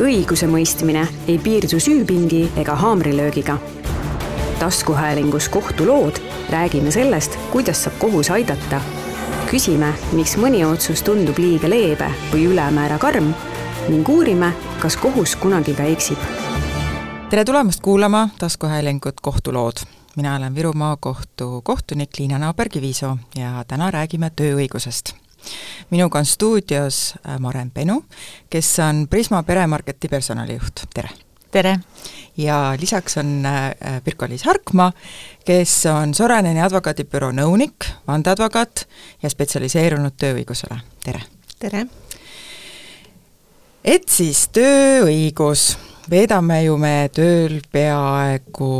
õigusemõistmine ei piirdu süüpingi ega haamrilöögiga. taskuhäälingus Kohtulood räägime sellest, kuidas saab kohus aidata. küsime, miks mõni otsus tundub liiga leebe või ülemäära karm ning uurime, kas kohus kunagi ka eksib. tere tulemast kuulama taskuhäälingut Kohtulood mina olen Viru maakohtu kohtunik Liina Naaber-Kivisoo ja täna räägime tööõigusest minuga on stuudios äh, Maren Penu, kes on Prisma peremarketi personalijuht, tere! tere! ja lisaks on äh, Pirko-Liis Harkmaa, kes on Soraneni advokaadibüroo nõunik, vandeadvokaat ja spetsialiseerunud tööõigusele, tere! tere! et siis tööõigus, veedame ju me tööl peaaegu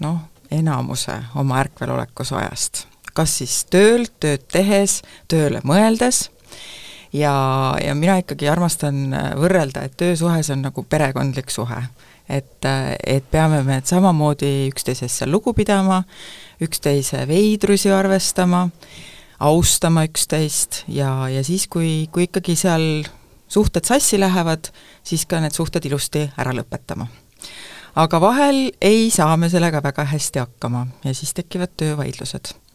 noh, enamuse oma ärkvelolekus ajast kas siis tööl, tööd tehes, tööle mõeldes, ja, ja mina ikkagi armastan äh, võrrelda, et töösuhes on nagu perekondlik suhe. et, äh, et peame me samamoodi üksteisesse lugu pidama, üksteise veidrusi arvestama, austama üksteist ja, ja siis, kui, kui ikkagi seal suhted sassi lähevad, siis ka need suhted ilusti ära lõpetama. aga vahel ei saa me sellega väga hästi hakkama ja siis tekivad töövaidlused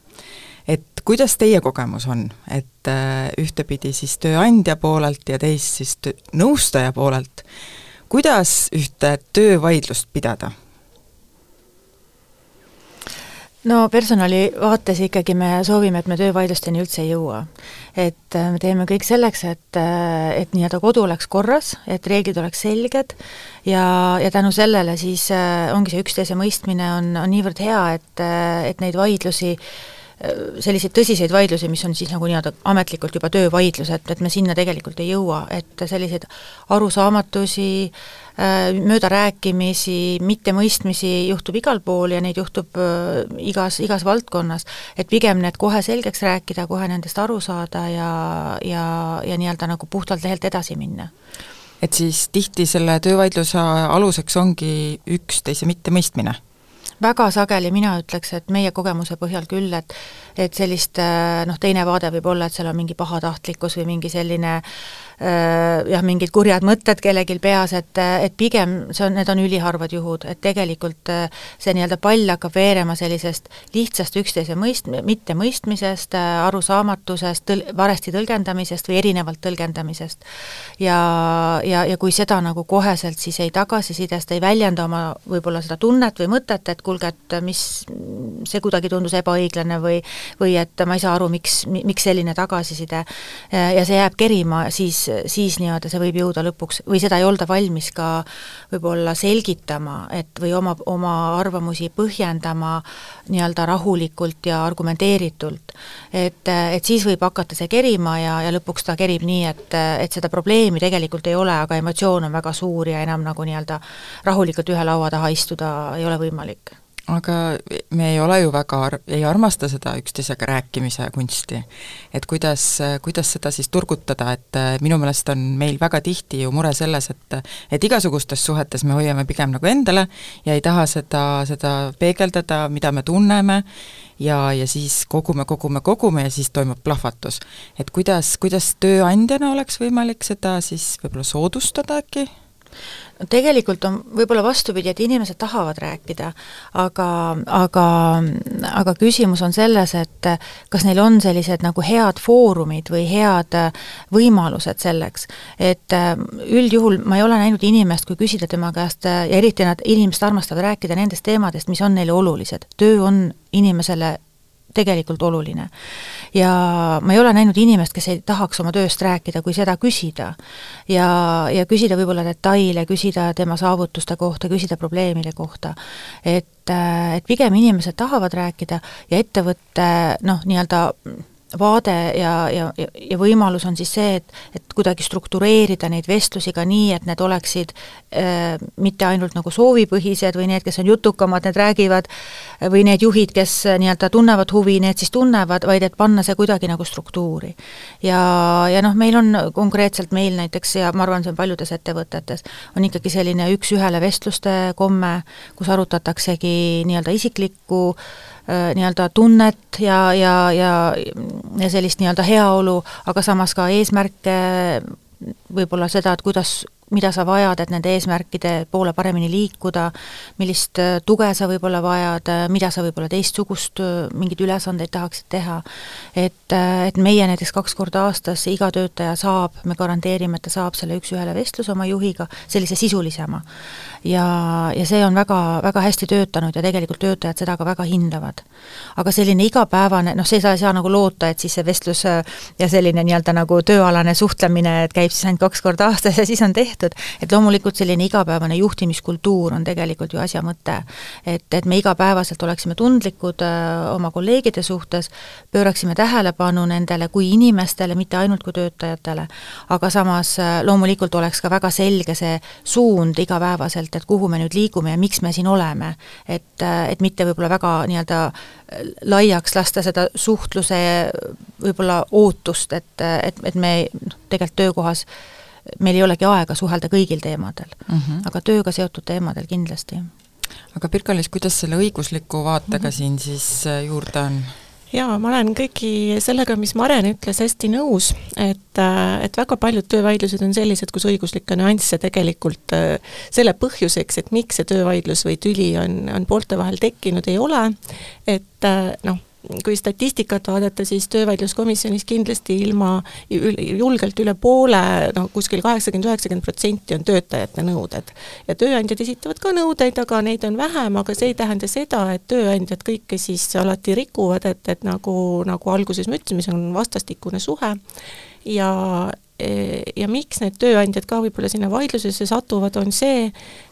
et kuidas teie kogemus on, et äh, ühtepidi siis tööandja poolelt ja teist siis nõustaja poolelt, kuidas ühte töövaidlust pidada? no personali vaates ikkagi me soovime, et me töövaidlusteni üldse ei jõua. et äh, me teeme kõik selleks, et, äh, et nii-öelda kodu oleks korras, et reeglid oleks selged ja, ja tänu sellele siis ongi see üksteise mõistmine on, on niivõrd hea, et, et neid vaidlusi äh, selliseid tõsiseid vaidlusi, mis on siis nagu nii-öelda ametlikult juba töövaidlused, et me sinna tegelikult ei jõua, et selliseid arusaamatusi, äh, möödarääkimisi, mittemõistmisi juhtub igal pool ja neid juhtub äh, igas, igas valdkonnas. et pigem need kohe selgeks rääkida, kohe nendest aru saada ja, ja, ja nii-öelda nagu puhtalt lehelt edasi minna et siis tihti selle töövaidluse aluseks ongi üksteise mittemõistmine väga sageli mina ütleks, et meie kogemuse põhjal küll, et et sellist noh, teine vaade võib olla, et seal on mingi pahatahtlikkus või mingi selline äh, Äh, jah, mingid kurjad mõtted kellelgi peas, et, et pigem see on, need on üliharvad juhud, et tegelikult äh, see nii-öelda pall hakkab veerema sellisest lihtsast üksteise mõist-, mittemõistmisest, äh, arusaamatusest, tõl-, valesti tõlgendamisest või erinevalt tõlgendamisest. ja, ja, ja kui seda nagu koheselt siis ei tagasisidesta, ei väljenda oma võib-olla seda tunnet või mõtet, et kuulge, et mis, see kuidagi tundus ebaõiglane või või et ma ei saa aru, miks, miks selline tagasiside, ja see jääb kerima, siis siis nii-öelda see võib jõuda lõpuks, või seda ei olda valmis ka võib-olla selgitama, et või oma, oma arvamusi põhjendama nii-öelda rahulikult ja argumenteeritult. et, et siis võib hakata see kerima ja, ja lõpuks ta kerib nii, et, et seda probleemi tegelikult ei ole, aga emotsioon on väga suur ja enam nagu nii-öelda rahulikult ühe laua taha istuda ei ole võimalik aga me ei ole ju väga ar-, ei armasta seda üksteisega rääkimise kunsti. et kuidas, kuidas seda siis turgutada, et äh, minu meelest on meil väga tihti ju mure selles, et et igasugustes suhetes me hoiame pigem nagu endale ja ei taha seda, seda peegeldada, mida me tunneme, ja, ja siis kogume, kogume, kogume ja siis toimub plahvatus. et kuidas, kuidas tööandjana oleks võimalik seda siis võib-olla soodustada äkki? Tegelikult on võib-olla vastupidi, et inimesed tahavad rääkida, aga, aga, aga küsimus on selles, et kas neil on sellised nagu head foorumid või head võimalused selleks. et üldjuhul ma ei ole näinud inimest, kui küsida tema käest ja eriti nad, inimesed armastavad rääkida nendest teemadest, mis on neile olulised. töö on inimesele tegelikult oluline. Ja ma ei ole näinud inimest, kes ei tahaks oma tööst rääkida, kui seda küsida. ja, ja küsida võib-olla detaile, küsida tema saavutuste kohta, küsida probleemide kohta. et, et pigem inimesed tahavad rääkida ja ettevõtte noh, nii-öelda vaade ja, ja, ja võimalus on siis see, et, et kuidagi struktureerida neid vestlusi ka nii, et need oleksid äh, mitte ainult nagu soovipõhised või need, kes on jutukamad, need räägivad, või need juhid, kes nii-öelda tunnevad huvi, need siis tunnevad, vaid et panna see kuidagi nagu struktuuri. ja, ja noh, meil on konkreetselt meil näiteks ja ma arvan, see on paljudes ettevõtetes, on ikkagi selline üks-ühele vestluste komme, kus arutataksegi nii-öelda isiklikku äh, nii-öelda tunnet ja, ja, ja, ja sellist nii-öelda heaolu, aga samas ka eesmärke, võib-olla seda, et kuidas mida sa vajad, et nende eesmärkide poole paremini liikuda, millist äh, tuge sa võib-olla vajad, äh, mida sa võib-olla teistsugust, äh, mingeid ülesandeid tahaksid teha. et, et meie näiteks kaks korda aastas iga töötaja saab, me garanteerime, et ta saab selle üks-ühele vestluse oma juhiga, sellise sisulisema. ja, ja see on väga, väga hästi töötanud ja tegelikult töötajad seda ka väga hindavad. aga selline igapäevane, noh, see sa ei saa nagu loota, et siis see vestlus ja selline nii-öelda nagu tööalane suhtlemine, et käib siis ainult kaks korda aastas ja siis on tehtud, et loomulikult selline igapäevane juhtimiskultuur on tegelikult ju asja mõte. et, et me igapäevaselt oleksime tundlikud öö, äh, oma kolleegide suhtes, pööraksime tähelepanu nendele kui inimestele, mitte ainult kui töötajatele, aga samas äh, loomulikult oleks ka väga selge see suund igapäevaselt, et kuhu me nüüd liigume ja miks me siin oleme. et, äh, et mitte võib-olla väga nii-öelda laiaks lasta seda suhtluse võib-olla ootust, et, et, et me noh, tegelikult töökohas meil ei olegi aega suhelda kõigil teemadel mm, -hmm. aga tööga seotud teemadel kindlasti. aga Pirka-Liis, kuidas selle õigusliku vaatega mm -hmm. siin siis äh, juurde on? jaa, ma olen kõigi sellega, mis Maren ütles, hästi nõus, et, äh, et väga paljud töövaidlused on sellised, kus õiguslikke nüansse tegelikult äh, selle põhjuseks, et miks see töövaidlus või tüli on, on poolte vahel tekkinud, ei ole, et noh, kui statistikat vaadata, siis töövaidluskomisjonis kindlasti ilma, julgelt üle poole, noh kuskil kaheksakümmend, üheksakümmend protsenti on töötajate nõuded. ja tööandjad esitavad ka nõudeid, aga neid on vähem, aga see ei tähenda seda, et tööandjad kõike siis alati rikuvad, et, et nagu, nagu alguses me ütlesime, see on vastastikune suhe ja ja miks need tööandjad ka võib-olla sinna vaidlusesse satuvad, on see,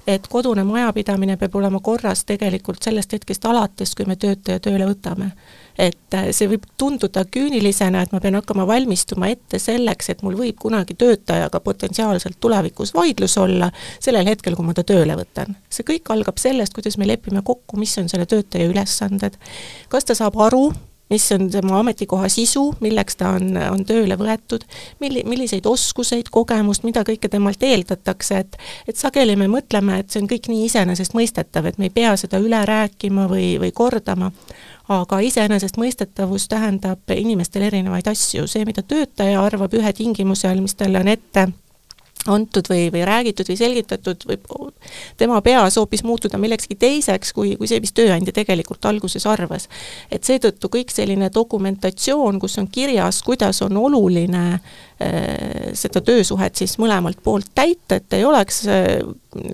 et kodune majapidamine peab olema korras tegelikult sellest hetkest alates, kui me töötaja tööle võtame et äh, see võib tunduda küünilisena, et ma pean hakkama valmistuma ette selleks, et mul võib kunagi töötajaga potentsiaalselt tulevikus vaidlus olla, sellel hetkel, kui ma ta tööle võtan. see kõik algab sellest, kuidas me lepime kokku, mis on selle töötaja ülesanded, kas ta saab aru, mis on tema ametikoha sisu, milleks ta on, on tööle võetud, milli-, milliseid oskuseid, kogemust, mida kõike temalt eeldatakse, et et sageli me mõtleme, et see on kõik nii iseenesestmõistetav, et me ei pea seda üle rääkima või, või kordama, aga iseenesestmõistetavus tähendab inimestel erinevaid asju, see, mida töötaja arvab ühe tingimuse all, mis talle on ette antud või, või räägitud või selgitatud, võib tema peas hoopis muutuda millekski teiseks, kui, kui see, mis tööandja tegelikult alguses arvas. et seetõttu kõik selline dokumentatsioon, kus on kirjas, kuidas on oluline äh, seda töösuhet siis mõlemalt poolt täita, et ei oleks äh,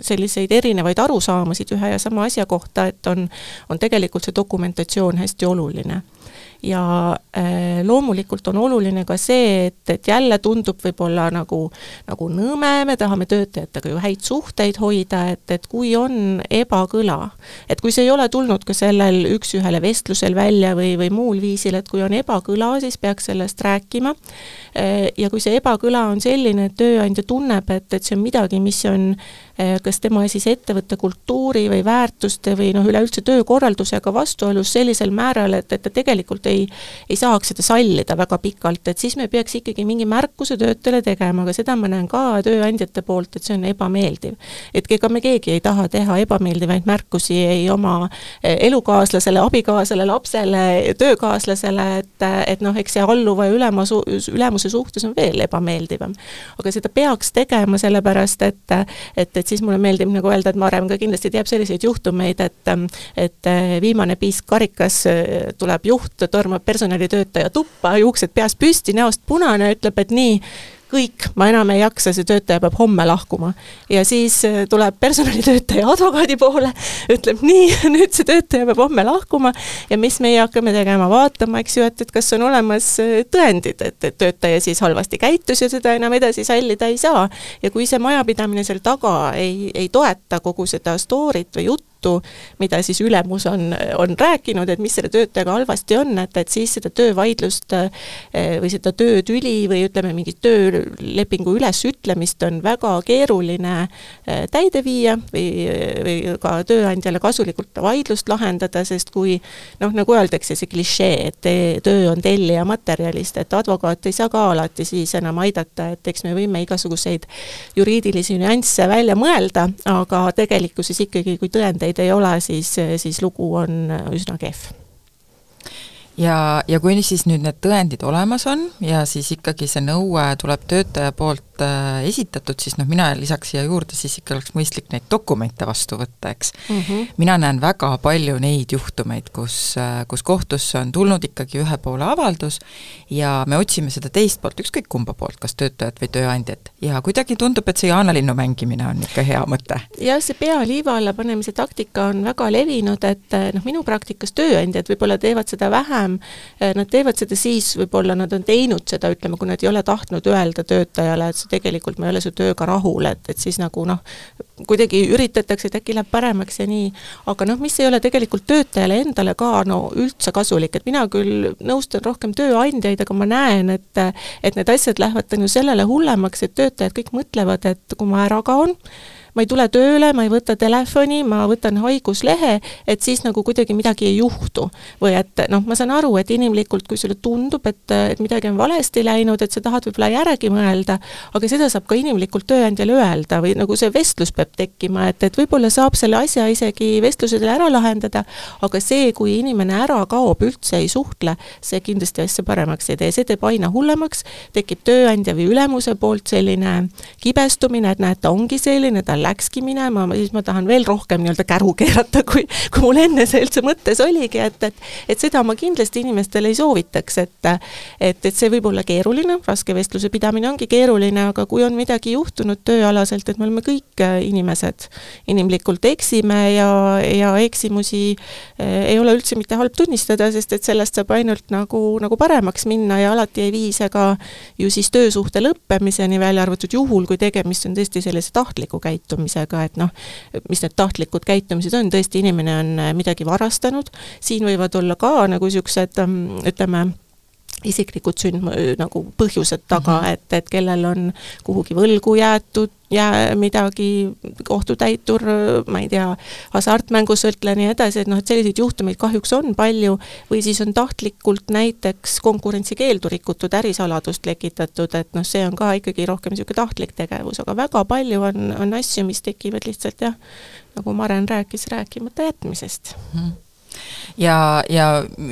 selliseid erinevaid arusaamasid ühe ja sama asja kohta, et on, on tegelikult see dokumentatsioon hästi oluline ja äh, loomulikult on oluline ka see, et, et jälle tundub võib-olla nagu, nagu nõme, me tahame töötajatega ju häid suhteid hoida, et, et kui on ebakõla, et kui see ei ole tulnud ka sellel üks-ühele vestlusel välja või, või muul viisil, et kui on ebakõla, siis peaks sellest rääkima ja kui see ebakõla on selline, et tööandja tunneb, et, et see on midagi, mis on Eh, kas tema siis ettevõtte kultuuri või väärtuste või noh, üleüldse töökorraldusega vastuolus sellisel määral, et, et ta tegelikult ei, ei saaks seda sallida väga pikalt, et siis me peaks ikkagi mingi märkuse töötajale tegema, aga seda ma näen ka tööandjate poolt, et see on ebameeldiv. et ega me keegi ei taha teha ebameeldivaid märkusi ei oma eh, elukaaslasele, abikaasale, lapsele, töökaaslasele, et, et noh, eks see alluva ja ülema su-, ülemuse suhtes on veel ebameeldivam. aga seda peaks tegema, sellepärast et, et, et siis mulle meeldib nagu öelda, et Maarem ka kindlasti teab selliseid juhtumeid, et et äh, viimane piisk karikas, äh, tuleb juht, tormab personalitöötaja tuppa, juuksed peas püsti, näost punane, ütleb, et nii, kõik, ma enam ei jaksa, see töötaja peab homme lahkuma. ja siis äh, tuleb personalitöötaja advokaadi poole, ütleb nii, nüüd see töötaja peab homme lahkuma ja mis meie hakkame tegema, vaatama, eks ju, et, et kas on olemas äh, tõendid, et, et töötaja siis halvasti käitus ja seda enam edasi sallida ei saa. ja kui see majapidamine seal taga ei, ei toeta kogu seda story't või juttu, juttu, mida siis ülemus on, on rääkinud, et mis selle töötajaga halvasti on, et, et siis seda töövaidlust eh, või seda töötüli või ütleme, mingit töölepingu ülesütlemist on väga keeruline eh, täide viia või, või ka tööandjale kasulikult vaidlust lahendada, sest kui noh, nagu öeldakse, see klišee, et töö on tellija materjalist, et advokaat ei saa ka alati siis enam aidata, et eks me võime igasuguseid juriidilisi nüansse välja mõelda, aga tegelikkuses ikkagi, kui tõendeid neid ei ole, siis, siis lugu on üsna kehv ja, ja kui siis nüüd need tõendid olemas on ja siis ikkagi see nõue tuleb töötaja poolt äh, esitatud, siis noh, mina lisaks siia juurde, siis ikka oleks mõistlik neid dokumente vastu võtta, eks mm. -hmm. mina näen väga palju neid juhtumeid, kus äh,, kus kohtusse on tulnud ikkagi ühe poole avaldus ja me otsime seda teist poolt, ükskõik kumba poolt, kas töötajat või tööandjat. ja kuidagi tundub, et see jaanalinnu mängimine on ikka hea mõte. jah, see pea liiva alla panemise taktika on väga levinud, et noh, minu praktikas tööandjad võib-olla teevad seda vähem, vähem, eh, nad teevad seda siis, võib-olla nad on teinud seda, ütleme, kui nad ei ole tahtnud öelda töötajale, et see tegelikult ma ei ole su tööga rahul, et, et siis nagu noh, kuidagi üritatakse, et äkki läheb paremaks ja nii, aga noh, mis ei ole tegelikult töötajale endale ka no üldse kasulik, et mina küll nõustan rohkem tööandjaid, aga ma näen, et et need asjad lähevad tänu sellele hullemaks, et töötajad kõik mõtlevad, et kui ma ära kaon, ma ei tule tööle, ma ei võta telefoni, ma võtan haiguslehe, et siis nagu kuidagi midagi ei juhtu. või et noh, ma saan aru, et inimlikult, kui sulle tundub, et, et midagi on valesti läinud, et sa tahad võib-olla järgi mõelda, aga seda saab ka inimlikult tööandjale öelda või nagu see vestlus peab tekkima, et, et võib-olla saab selle asja isegi vestlusel ära lahendada, aga see, kui inimene ära kaob, üldse ei suhtle, see kindlasti asja paremaks ei tee, see teeb aina hullemaks, tekib tööandja või ülemuse poolt selline kibestumine, et näed, ta ongi selline, ta läkski minema, siis ma tahan veel rohkem nii-öelda käru keerata, kui, kui mul enne see üldse mõttes oligi, et, et et seda ma kindlasti inimestele ei soovitaks, et et, et see võib olla keeruline, raske vestluse pidamine ongi keeruline, aga kui on midagi juhtunud tööalaselt, et me oleme kõik äh, inimesed, inimlikult eksime ja, ja eksimusi eh, ei ole üldse mitte halb tunnistada, sest et sellest saab ainult nagu, nagu paremaks minna ja alati ei vii see ka ju siis töösuhte lõppemiseni, välja arvatud juhul, kui tegemist on tõesti sellise tahtliku käitumisega käitumisega, et noh, mis need tahtlikud käitumised on, tõesti inimene on äh, midagi varastanud, siin võivad olla ka nagu niisugused ähm, ütleme, isiklikud sündm-, nagu põhjused taga mm, -hmm. et, et kellel on kuhugi võlgu jäetud, jää midagi, kohtutäitur, ma ei tea, hasartmängusõltlane ja nii edasi, et noh, et selliseid juhtumeid kahjuks on palju, või siis on tahtlikult näiteks konkurentsikeeldu rikutud, ärisaladust lekitatud, et noh, see on ka ikkagi rohkem niisugune tahtlik tegevus, aga väga palju on, on asju, mis tekivad lihtsalt jah, nagu Maren rääkis, rääkimata jätmisest mm. -hmm ja, ja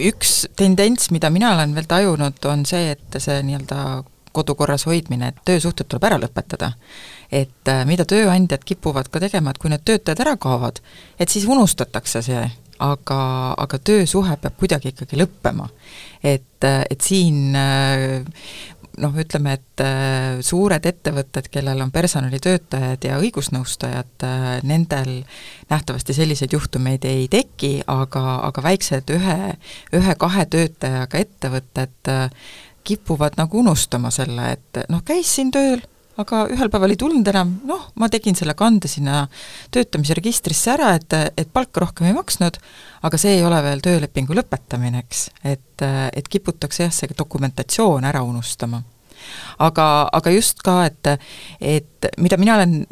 üks tendents, mida mina olen veel tajunud, on see, et see nii-öelda kodukorras hoidmine, et töösuhted tuleb ära lõpetada. et äh, mida tööandjad kipuvad ka tegema, et kui need töötajad ära kaovad, et siis unustatakse see, aga, aga töösuhe peab kuidagi ikkagi lõppema. et, äh, et siin äh, noh, ütleme, et äh, suured ettevõtted, kellel on personalitöötajad ja õigusnõustajad, äh, nendel nähtavasti selliseid juhtumeid ei teki, aga, aga väiksed ühe, ühe-kahe töötajaga ettevõtted äh, kipuvad nagu unustama selle, et noh, käis siin tööl, aga ühel päeval ei tulnud enam, noh, ma tegin selle kande sinna töötamise registrisse ära, et, et palka rohkem ei maksnud, aga see ei ole veel töölepingu lõpetamine, eks, et, et kiputakse jah, see dokumentatsioon ära unustama. aga, aga just ka, et, et mida mina olen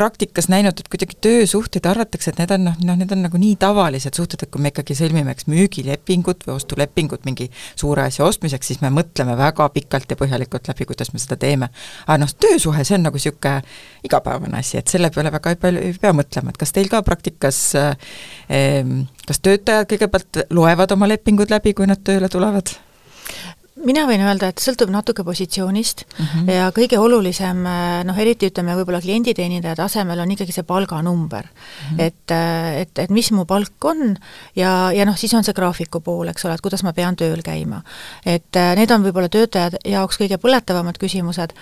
praktikas näinud, et kuidagi töösuhted arvatakse, et need on noh, noh, need on nagu nii tavalised suhted, et kui me ikkagi sõlmime eks müügilepingut või ostulepingut mingi suure asja ostmiseks, siis me mõtleme väga pikalt ja põhjalikult läbi, kuidas me seda teeme. aga noh, töösuhe, see on nagu niisugune igapäevane asi, et selle peale väga ei palju ei pea mõtlema, et kas teil ka praktikas kas töötajad kõigepealt loevad oma lepingud läbi, kui nad tööle tulevad? Mina võin öelda, et sõltub natuke positsioonist mm -hmm. ja kõige olulisem noh, eriti ütleme võib-olla klienditeenindaja tasemel on ikkagi see palganumber mm. -hmm. et, et, et mis mu palk on ja, ja noh, siis on see graafiku pool, eks ole, et kuidas ma pean tööl käima. et need on võib-olla töötajate jaoks kõige põletavamad küsimused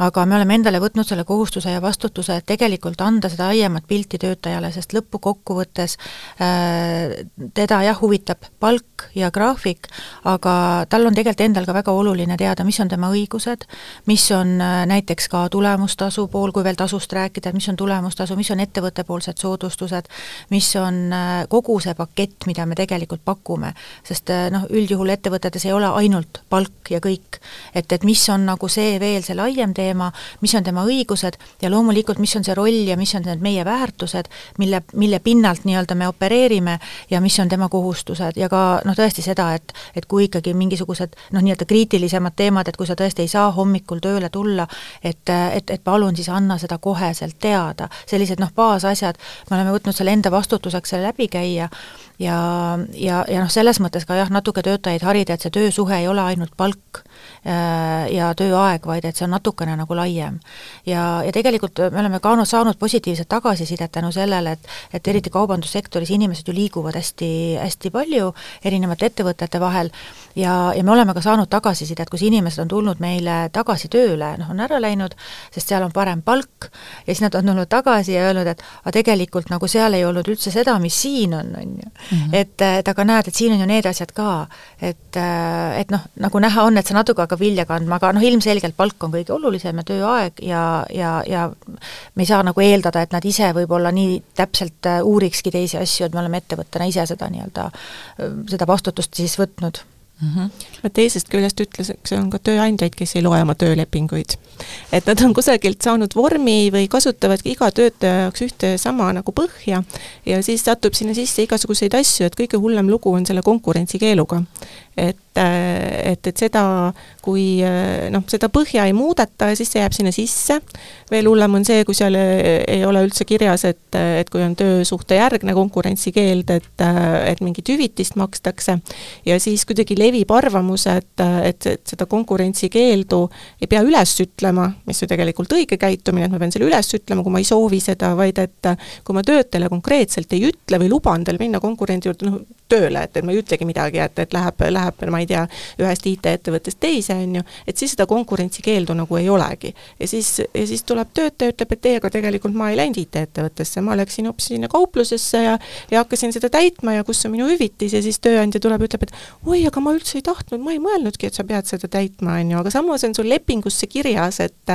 aga me oleme endale võtnud selle kohustuse ja vastutuse, et tegelikult anda seda laiemat pilti töötajale, sest lõppkokkuvõttes äh, teda jah, huvitab palk ja graafik, aga tal on tegelikult endal ka väga oluline teada, mis on tema õigused, mis on äh, näiteks ka tulemustasu pool, kui veel tasust rääkida, mis on tulemustasu, mis on ettevõttepoolsed soodustused, mis on äh, kogu see pakett, mida me tegelikult pakume, sest äh, noh, üldjuhul ettevõtetes ei ole ainult palk ja kõik, et, et mis on nagu see veel, see laiem teema, teema, mis on tema õigused ja loomulikult, mis on see roll ja mis on need meie väärtused, mille, mille pinnalt nii-öelda me opereerime ja mis on tema kohustused ja ka noh, tõesti seda, et et kui ikkagi mingisugused noh, nii-öelda kriitilisemad teemad, et kui sa tõesti ei saa hommikul tööle tulla, et, et, et palun siis anna seda koheselt teada. sellised noh, baasasjad, me oleme võtnud selle enda vastutuseks selle läbi käia ja, ja, ja noh, selles mõttes ka jah, natuke töötajaid harida, et see töösuhe ei ole ainult palk äh, ja tööaeg, vaid et see on natukene nagu laiem. ja, ja tegelikult me oleme ka saanud positiivset tagasisidet tänu sellele, et et eriti kaubandussektoris inimesed ju liiguvad hästi, hästi palju erinevate ettevõtete vahel ja, ja me oleme ka saanud tagasisidet, kus inimesed on tulnud meile tagasi tööle, noh, on ära läinud, sest seal on parem palk, ja siis nad on tulnud tagasi ja öelnud, et aga tegelikult nagu seal ei olnud üldse seda, mis siin on, on ju mm. -hmm. et, et aga näed, et siin on ju need asjad ka, et, et noh, nagu näha on, et see natuke hakkab vilja kandma, aga noh, ilmselgelt palk on kõige olulisem ja tööaeg ja, ja, ja me ei saa nagu eeldada, et nad ise võib-olla nii täpselt äh, uurikski teisi asju, et me oleme ettevõttena ise seda nii-öelda, äh, seda vastutust siis võtnud mm. -hmm. teisest küljest ütluseks on ka tööandjaid, kes ei loe oma töölepinguid. et nad on kusagilt saanud vormi või kasutavadki iga töötaja jaoks ühte sama nagu põhja ja siis satub sinna sisse igasuguseid asju, et kõige hullem lugu on selle konkurentsikeeluga et, et, et seda, kui noh, seda põhja ei muudeta ja siis see jääb sinna sisse, veel hullem on see, kui seal ei ole üldse kirjas, et, et kui on töösuhte järgne konkurentsikeeld, et, et mingit hüvitist makstakse, ja siis kuidagi levib arvamus, et, et, et seda konkurentsikeeldu ei pea üles ütlema, mis ju tegelikult õige käitumine, et ma pean selle üles ütlema, kui ma ei soovi seda, vaid et kui ma töötajale konkreetselt ei ütle või luban tal minna konkurendi juurde, noh, tööle, et, et ma ei ütlegi midagi, et, et läheb, läheb, ma ei tea, ühest IT-ettevõttest teise, on ju, et siis seda konkurentsikeeldu nagu ei olegi. ja siis, ja siis tuleb töötaja, ütleb, et ei, aga tegelikult ma ei läinud IT-ettevõttesse, ma läksin hoopis sinna kauplusesse ja ja hakkasin seda täitma ja kus on minu hüvitis ja siis tööandja tuleb, ütleb, et oi, aga ma üldse ei tahtnud, ma ei mõelnudki, et sa pead seda täitma, on ju, aga samas on sul lepingusse kirjas, et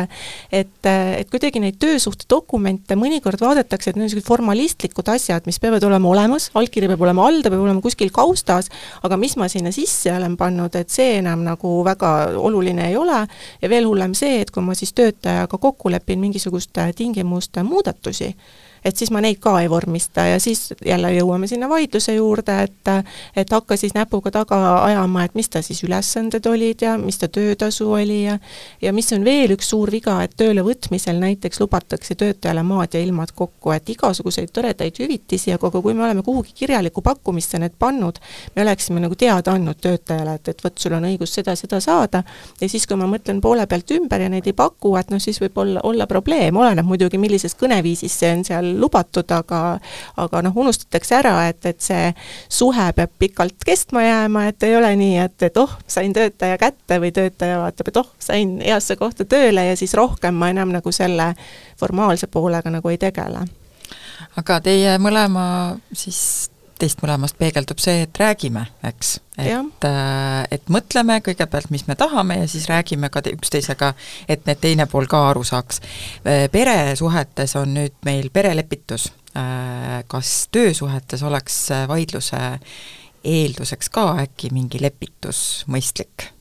et, et kuidagi neid töösuhte dokumente mõnikord vaadatakse, et need on niisugused formalistlikud asjad, mis peavad olema olemas, allkiri peab olema all, ta peab olema kuskil kaustas, aga mis ma sinna sisse olen pannud, et see enam nagu väga oluline ei ole. Ja veel hullem see, et kui ma siis töötajaga kokku lepin mingisuguste tingimuste muudatusi, et siis ma neid ka ei vormista ja siis jälle jõuame sinna vaidluse juurde, et et hakka siis näpuga taga ajama, et mis ta siis ülesanded olid ja mis ta töötasu oli ja ja mis on veel üks suur viga, et tööle võtmisel näiteks lubatakse töötajale maad ja ilmad kokku, et igasuguseid toredaid hüvitisi, aga kui me oleme kuhugi kirjalikku pakkumisse need pannud, me oleksime nagu teada andnud töötajale, et, et vot, sul on õigus seda, seda saada, ja siis, kui ma mõtlen poole pealt ümber ja neid ei paku, et noh, siis võib olla, olla probleem, oleneb muidugi, millises kõneviisis see on seal lubatud, aga aga noh, unustatakse ära, et, et see suhe peab pikalt kestma jääma, et ei ole nii, et, et oh, sain töötaja kätte või töötaja vaatab, et oh, sain heasse kohta tööle ja siis rohkem ma enam nagu selle formaalse poolega nagu ei tegele. aga teie mõlema siis teist mõlemast peegeldub see, et räägime, eks. et, äh, et mõtleme kõigepealt, mis me tahame ja siis räägime ka üksteisega, et need teine pool ka aru saaks. Äh, peresuhetes on nüüd meil perelepitus. Äh, kas töösuhetes oleks vaidluse eelduseks ka äkki mingi lepitus mõistlik?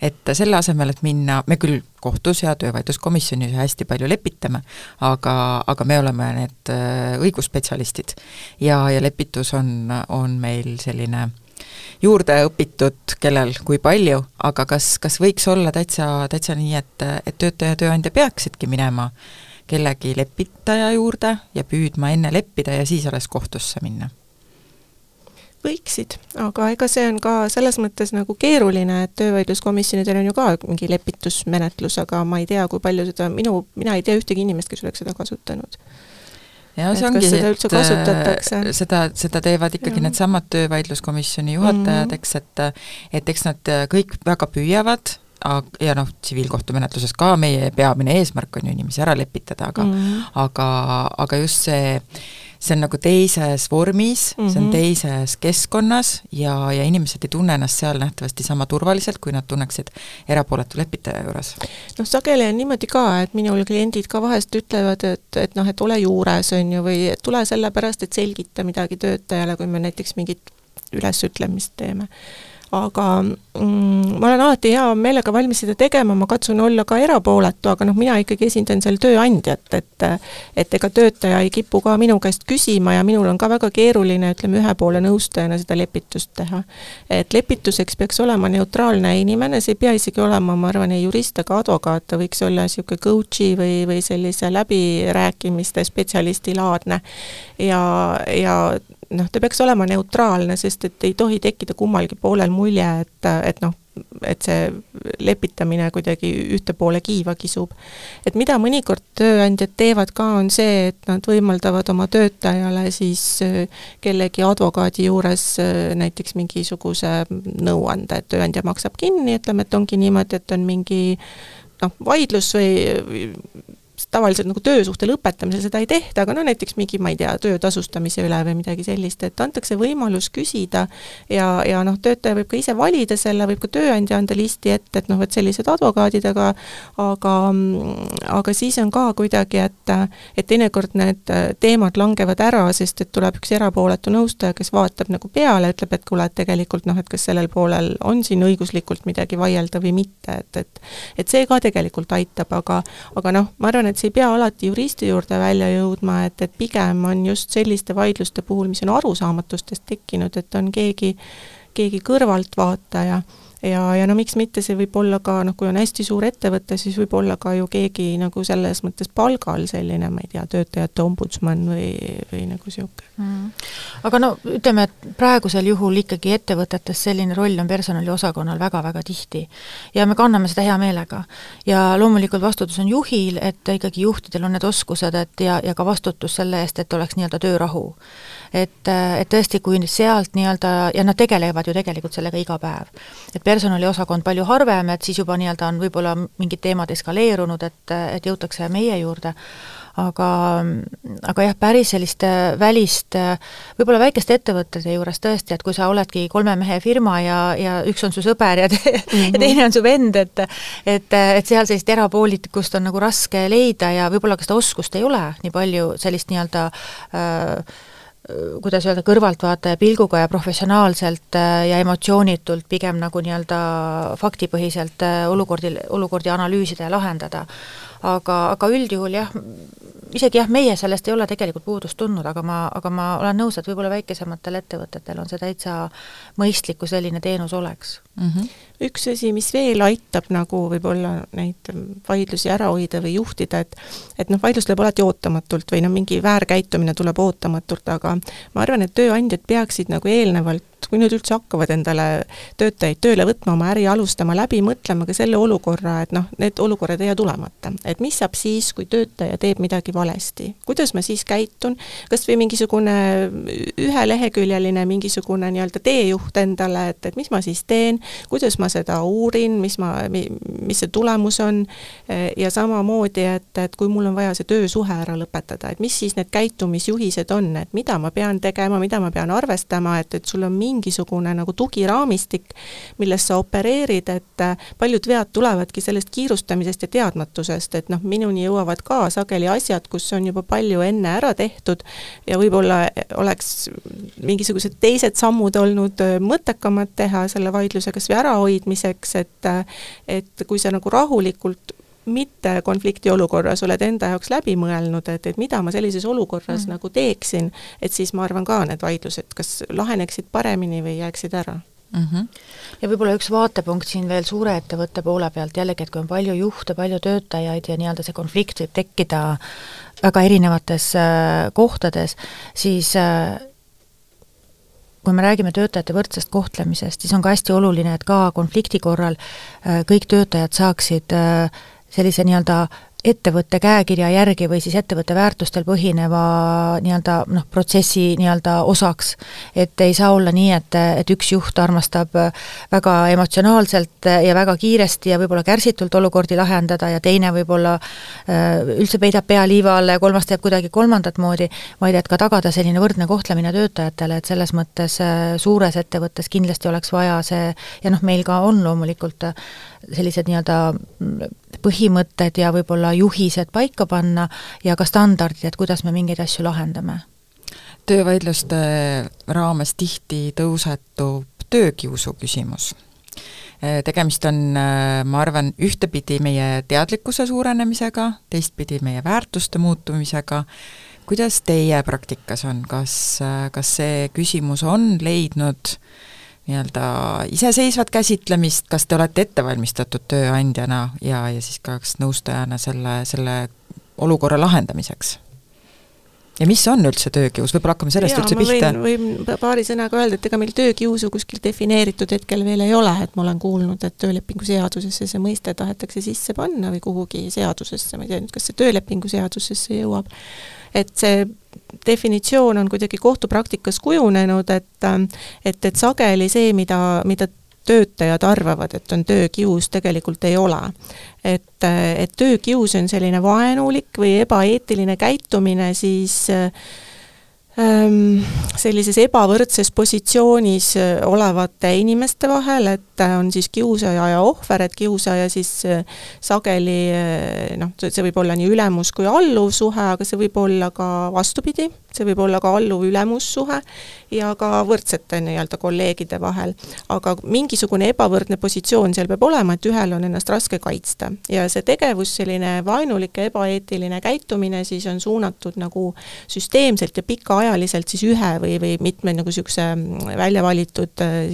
Et selle asemel, et minna, me küll kohtus ja töövaidluskomisjonis hästi palju lepitame, aga, aga me oleme need äh, õigusspetsialistid ja, ja lepitus on, on meil selline juurde õpitud, kellel kui palju, aga kas, kas võiks olla täitsa, täitsa nii, et, et töötaja ja tööandja peaksidki minema kellegi lepitaja juurde ja püüdma enne leppida ja siis alles kohtusse minna? Võiksid, aga ega see on ka selles mõttes nagu keeruline, et töövaidluskomisjonidel on ju ka mingi lepitusmenetlus, aga ma ei tea, kui palju seda, minu, mina ei tea ühtegi inimest, kes oleks seda kasutanud ja see ongi, et äh, seda, seda teevad ikkagi needsamad töövaidluskomisjoni juhatajad mm, -hmm. eks, et et eks nad kõik väga püüavad, ja noh, tsiviilkohtumenetluses ka meie peamine eesmärk on ju inimesi ära lepitada, aga mm -hmm. aga, aga just see see on nagu teises vormis mm, -hmm. see on mhm. teises keskkonnas ja, ja inimesed ei tunne ennast seal nähtavasti sama turvaliselt, kui nad tunneksid erapooletu lepitaja juures. noh, sageli on niimoodi ka, et minul kliendid ka vahest ütlevad, et, et noh, et ole juures, on ju, või tule sellepärast, et selgita midagi töötajale, kui me näiteks mingit ülesütlemist teeme aga mm, ma olen alati hea meelega valmis seda tegema, ma katsun olla ka erapooletu, aga noh, mina ikkagi esindan seal tööandjat, et et ega töötaja ei kipu ka minu käest küsima ja minul on ka väga keeruline, ütleme, ühe poole nõustajana seda lepitust teha. et lepituseks peaks olema neutraalne inimene, see ei pea isegi olema, ma arvan, ei jurist ega advokaat, ta võiks olla niisugune coach'i või, või sellise läbirääkimiste spetsialisti laadne. ja, ja noh, ta peaks olema neutraalne, sest et ei tohi tekkida kummalgi poolel mulje, et, et noh, et see lepitamine kuidagi ühte poole kiiva kisub. et mida mõnikord tööandjad teevad ka, on see, et nad võimaldavad oma töötajale siis äh, kellegi advokaadi juures äh, näiteks mingisuguse nõuande, et tööandja maksab kinni, ütleme, et ongi niimoodi, et on mingi noh, vaidlus või tavaliselt nagu töösuhte lõpetamisel seda ei tehta, aga no näiteks mingi, ma ei tea, töö tasustamise üle või midagi sellist, et antakse võimalus küsida ja, ja noh, töötaja võib ka ise valida selle, võib ka tööandja anda listi ette, et noh, et sellised advokaadid, aga aga, aga siis on ka kuidagi, et et teinekord need teemad langevad ära, sest et tuleb üks erapooletu nõustaja, kes vaatab nagu peale, ütleb, et kuule, et tegelikult noh, et kas sellel poolel on siin õiguslikult midagi vaielda või mitte, et, et et see ka tegelikult aitab, aga aga noh, ma arvan, et et see ei pea alati juristi juurde välja jõudma, et, et pigem on just selliste vaidluste puhul, mis on arusaamatustest tekkinud, et on keegi, keegi kõrvaltvaataja ja, ja no miks mitte, see võib olla ka noh, kui on hästi suur ettevõte, siis võib olla ka ju keegi nagu selles mõttes palgal selline, ma ei tea, töötajate ombudsman või, või nagu niisugune mm.. aga no ütleme, et praegusel juhul ikkagi ettevõtetes selline roll on personaliosakonnal väga-väga tihti. ja me kanname seda hea meelega. ja loomulikult vastutus on juhil, et ikkagi juhtidel on need oskused, et ja, ja ka vastutus selle eest, et oleks nii-öelda töörahu et, et tõesti, kui sealt nii-öelda, ja nad tegelevad ju tegelikult sellega iga päev, et personaliosakond palju harvem, et siis juba nii-öelda on võib-olla mingid teemad eskaleerunud, et, et jõutakse meie juurde, aga, aga jah, päris sellist välist, võib-olla väikeste ettevõtete juures tõesti, et kui sa oledki kolme mehe firma ja, ja üks on su sõber ja, te, mm -hmm. ja teine on su vend, et et, et seal sellist erapoolitikust on nagu raske leida ja võib-olla ka seda oskust ei ole nii palju, sellist nii-öelda äh, kuidas öelda, kõrvaltvaataja pilguga ja professionaalselt äh, ja emotsioonitult pigem nagu nii-öelda faktipõhiselt äh, olukordi, olukordi analüüsida ja lahendada. aga, aga üldjuhul jah, isegi jah, meie sellest ei ole tegelikult puudust tundnud, aga ma, aga ma olen nõus, et võib-olla väikesematel ettevõtetel on see täitsa mõistlik, kui selline teenus oleks mm. -hmm. Üks asi, mis veel aitab nagu võib-olla neid vaidlusi ära hoida või juhtida, et et noh, vaidlus tuleb alati ootamatult või noh, mingi väärkäitumine tuleb ootamatult, aga ma arvan, et tööandjad peaksid nagu eelnevalt kui nüüd üldse hakkavad endale töötajaid tööle võtma, oma äri alustama, läbi mõtlema ka selle olukorra, et noh, need olukorrad ei jää tulemata. et mis saab siis, kui töötaja teeb midagi valesti, kuidas ma siis käitun, kas või mingisugune üheleheküljeline mingisugune nii-öelda teejuht endale, et, et mis ma siis teen, kuidas ma seda uurin, mis ma, mis see tulemus on, ja samamoodi, et, et kui mul on vaja see töösuhe ära lõpetada, et mis siis need käitumisjuhised on, et mida ma pean tegema, mida ma pean arvestama, et, et sul on mingi mingisugune nagu tugiraamistik, milles sa opereerid, et äh, paljud vead tulevadki sellest kiirustamisest ja teadmatusest, et noh, minuni jõuavad ka sageli asjad, kus on juba palju enne ära tehtud ja võib-olla oleks mingisugused teised sammud olnud äh, mõttekamad teha selle vaidluse kas või ärahoidmiseks, et äh, et kui sa nagu rahulikult mitte konflikti olukorras oled enda jaoks läbi mõelnud, et, et mida ma sellises olukorras mm. nagu teeksin, et siis ma arvan ka need vaidlused kas laheneksid paremini või jääksid ära mm. -hmm. ja võib-olla üks vaatepunkt siin veel suure ettevõtte poole pealt jällegi, et kui on palju juhte, palju töötajaid ja nii-öelda see konflikt võib tekkida väga erinevates äh, kohtades, siis äh, kui me räägime töötajate võrdsest kohtlemisest, siis on ka hästi oluline, et ka konflikti korral äh, kõik töötajad saaksid äh, sellise nii-öelda ettevõtte käekirja järgi või siis ettevõtte väärtustel põhineva nii-öelda noh, protsessi nii-öelda osaks. et ei saa olla nii, et, et üks juht armastab väga emotsionaalselt ja väga kiiresti ja võib-olla kärsitult olukordi lahendada ja teine võib-olla äh, üldse peidab pea liiva alla ja kolmas teeb kuidagi kolmandat moodi, vaid et ka tagada selline võrdne kohtlemine töötajatele, et selles mõttes äh, suures ettevõttes kindlasti oleks vaja see ja noh, meil ka on loomulikult sellised nii-öelda põhimõtted ja võib-olla juhised paika panna ja ka standardid, et kuidas me mingeid asju lahendame? töövaidluste raames tihti tõusetub töökiusu küsimus. Tegemist on, ma arvan, ühtepidi meie teadlikkuse suurenemisega, teistpidi meie väärtuste muutumisega, kuidas teie praktikas on, kas, kas see küsimus on leidnud nii-öelda iseseisvat käsitlemist, kas te olete ette valmistatud tööandjana ja, ja siis ka kas nõustajana selle, selle olukorra lahendamiseks? ja mis on üldse töökius, võib-olla hakkame sellest Jaa, üldse pihta? võin paari sõnaga öelda, et ega meil töökiusu kuskil defineeritud hetkel veel ei ole, et ma olen kuulnud, et töölepingu seadusesse see mõiste tahetakse sisse panna või kuhugi seadusesse, ma ei tea nüüd, kas see töölepingu seadusesse jõuab, et see definitsioon on kuidagi kohtupraktikas kujunenud, et et, et sageli see, mida, mida töötajad arvavad, et on töökius, tegelikult ei ole. et, et töökius on selline vaenulik või ebaeetiline käitumine, siis ähm, sellises ebavõrdses positsioonis olevate inimeste vahel, et on siis kiusaja ja ohver, et kiusaja siis sageli noh, see võib olla nii ülemus kui alluv suhe, aga see võib olla ka vastupidi see võib olla ka alluv-ülemussuhe ja ka võrdsete nii-öelda kolleegide vahel. aga mingisugune ebavõrdne positsioon seal peab olema, et ühel on ennast raske kaitsta. ja see tegevus, selline vaenulik ja ebaeetiline käitumine siis on suunatud nagu süsteemselt ja pikaajaliselt siis ühe või, või mitme nagu niisuguse välja valitud äh,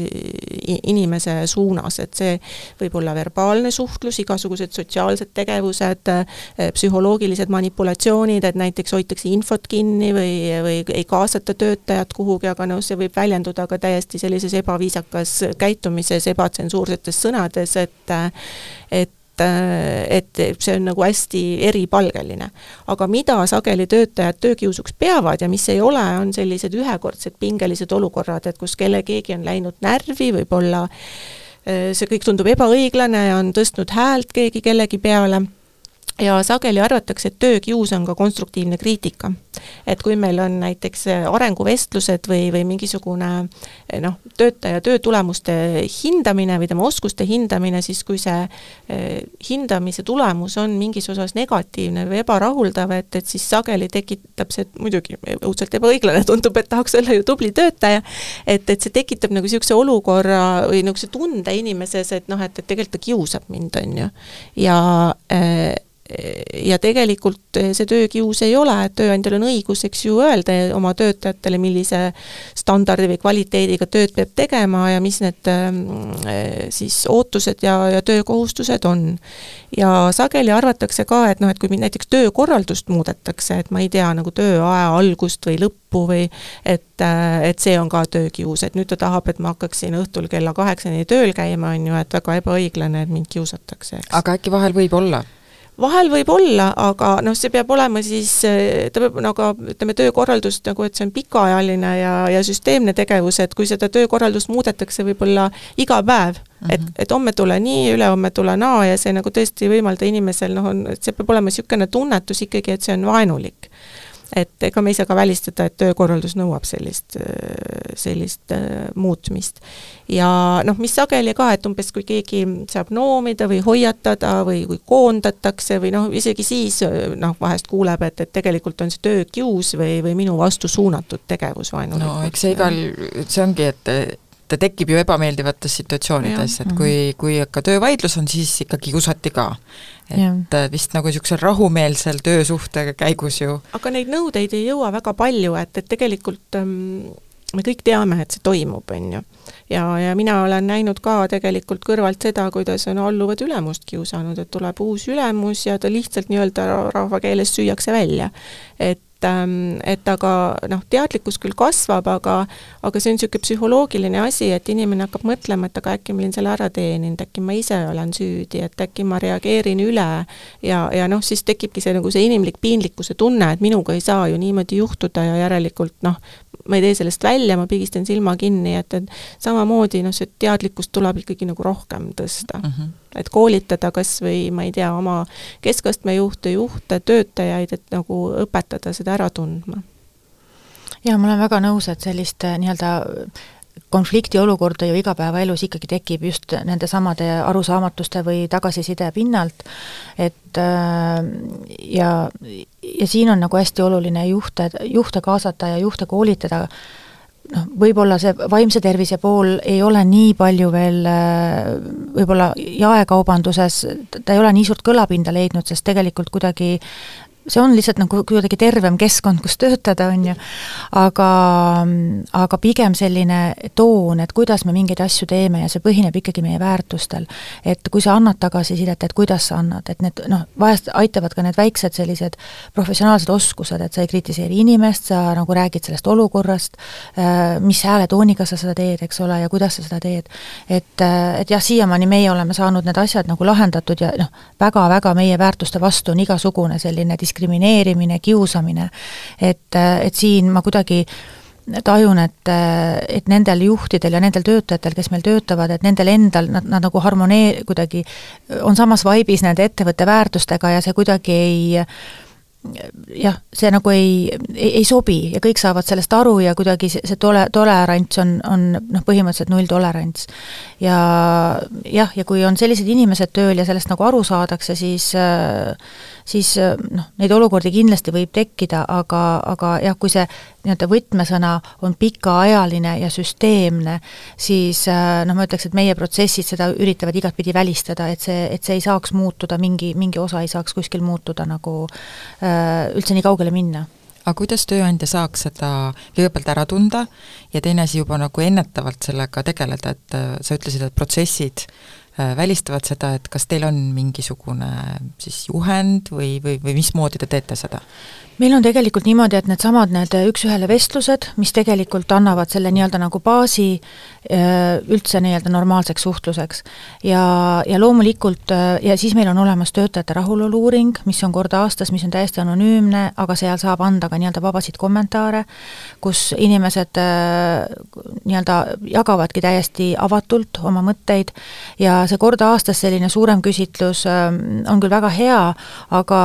inimese suunas, et see võib olla verbaalne suhtlus, igasugused sotsiaalsed tegevused, äh, psühholoogilised manipulatsioonid, et näiteks hoitakse infot kinni või või ei kaasata töötajat kuhugi, aga noh, see võib väljenduda ka täiesti sellises ebaviisakas käitumises, ebatsensuursetes sõnades, et et et see on nagu hästi eripalgeline. aga mida sageli töötajad töökiusuks peavad ja mis ei ole, on sellised ühekordsed pingelised olukorrad, et kus kelle, keegi on läinud närvi, võib-olla see kõik tundub ebaõiglane ja on tõstnud häält keegi kellegi peale ja sageli arvatakse, et töökius on ka konstruktiivne kriitika. et kui meil on näiteks arenguvestlused või, või mingisugune noh, töötaja töötulemuste hindamine või tema oskuste hindamine, siis kui see eh, hindamise tulemus on mingis osas negatiivne või ebarahuldav, et, et siis sageli tekitab see, muidugi õudselt ebaõiglane tundub, et tahaks olla ju tubli töötaja, et, et see tekitab nagu niisuguse olukorra või niisuguse tunde inimeses, et noh, et, et tegelikult ta kiusab mind, on ju. ja äh, ja tegelikult see töökius ei ole, et tööandjal on õigus, eks ju, öelda oma töötajatele, millise standardi või kvaliteediga tööd peab tegema ja mis need ähm, siis ootused ja, ja töökohustused on. ja sageli arvatakse ka, et noh, et kui näiteks töökorraldust muudetakse, et ma ei tea, nagu tööaja algust või lõppu või et, äh, et see on ka töökius, et nüüd ta tahab, et ma hakkaksin õhtul kella kaheksani tööl käima, on ju, et väga ebaõiglane, et mind kiusatakse, aga äkki vahel võib olla? Vahel võib olla, aga noh, see peab olema siis, ta peab nagu ütleme, töökorraldus nagu, et see on pikaajaline ja, ja süsteemne tegevus, et kui seda töökorraldust muudetakse võib-olla iga päev mm, -hmm. et, mhm. et homme tule nii, ülehomme tule naa ja see nagu tõesti ei võimalda inimesel noh, on, et see peab olema niisugune tunnetus ikkagi, et see on vaenulik et ega me ei saa ka välistada, et töökorraldus nõuab sellist, sellist äh, muutmist. ja noh, mis sageli ka, et umbes kui keegi saab noomida või hoiatada või kui koondatakse või noh, isegi siis noh, vahest kuuleb, et, et tegelikult on see töökius või, või minu vastu suunatud tegevus vaenulikult. no eks see igal, see ongi, et ta tekib ju ebameeldivates situatsioonides, et kui, mhm. kui ikka töövaidlus on, siis ikkagi kiusati ka. et ja. Äh, vist nagu niisugusel rahumeelsel töösuhte käigus ju aga neid nõudeid ei jõua väga palju, et, et tegelikult ähm, me kõik teame, et see toimub, on ju. ja, ja mina olen näinud ka tegelikult kõrvalt seda, kuidas on alluvad ülemust kiusanud, et tuleb uus ülemus ja ta lihtsalt nii-öelda rahvakeeles süüakse välja. et et, ähm, et aga noh, teadlikkus küll kasvab, aga aga see on niisugune psühholoogiline asi, et inimene hakkab mõtlema, et aga äkki ma olin selle ära teeninud, äkki ma ise olen süüdi, et äkki ma reageerin üle. Ja, ja noh, siis tekibki see nagu see inimlik piinlikkuse tunne, et minuga ei saa ju niimoodi juhtuda ja järelikult noh, ma ei tee sellest välja, ma pigistan silma kinni, et, et samamoodi noh, see teadlikkust tuleb ikkagi nagu rohkem tõsta mm. -hmm. et koolitada kas või ma ei tea, oma keskastme juhte, juhte, töötajaid, et nagu õpetada seda ära tundma. jaa, ma olen väga nõus, et sellist nii-öelda konfliktiolukorda ju igapäevaelus ikkagi tekib just nende samade arusaamatuste või tagasiside pinnalt, et äh, ja, ja siin on nagu hästi oluline juhte, juhte kaasata ja juhte koolitada. Noh, võib-olla see vaimse tervise pool ei ole nii palju veel võib-olla jaekaubanduses, ta ei ole nii suurt kõlapinda leidnud, sest tegelikult kuidagi see on lihtsalt nagu kuidagi tervem keskkond, kus töötada, on ju, aga, aga pigem selline toon, et kuidas me mingeid asju teeme ja see põhineb ikkagi meie väärtustel. et kui sa annad tagasisidet, et kuidas sa annad, et need noh, vahest aitavad ka need väiksed sellised professionaalsed oskused, et sa ei kritiseeri inimest, sa nagu räägid sellest olukorrast, äh, mis hääletooniga sa seda teed, eks ole, ja kuidas sa seda teed. et, äh, et jah, siiamaani meie oleme saanud need asjad nagu lahendatud ja noh, väga-väga meie väärtuste vastu on igasugune selline dis-, diskrimineerimine, kiusamine. et, et siin ma kuidagi tajun, et, et nendel juhtidel ja nendel töötajatel, kes meil töötavad, et nendel endal, nad, nad nagu harmonee-, kuidagi on samas vaibis nende ettevõtte väärtustega ja see kuidagi ei jah, see nagu ei, ei, ei sobi ja kõik saavad sellest aru ja kuidagi see, see tole, tolerants on, on noh, põhimõtteliselt nulltolerants. ja jah, ja kui on sellised inimesed tööl ja sellest nagu aru saadakse, siis siis noh, neid olukordi kindlasti võib tekkida, aga, aga jah, kui see nii-öelda võtmesõna on pikaajaline ja süsteemne, siis noh, ma ütleks, et meie protsessid seda üritavad igatpidi välistada, et see, et see ei saaks muutuda, mingi, mingi osa ei saaks kuskil muutuda nagu äh, Äh, üldse nii kaugele minna aga kuidas tööandja saaks seda kõigepealt ära tunda ja teine asi juba nagu ennetavalt sellega tegeleda, et äh, sa ütlesid, et protsessid äh, välistavad seda, et kas teil on mingisugune siis juhend või, või, või mismoodi te teete seda? Meil on tegelikult niimoodi, et needsamad need üks-ühele vestlused, mis tegelikult annavad selle nii-öelda nagu baasi äh, üldse nii-öelda normaalseks suhtluseks. ja, ja loomulikult, äh, ja siis meil on olemas töötajate rahulolu-uuring, mis on kord aastas, mis on täiesti anonüümne, aga seal saab anda ka nii-öelda vabasid kommentaare, kus inimesed äh, nii-öelda jagavadki täiesti avatult oma mõtteid ja see kord aastas selline suurem küsitlus on küll väga hea, aga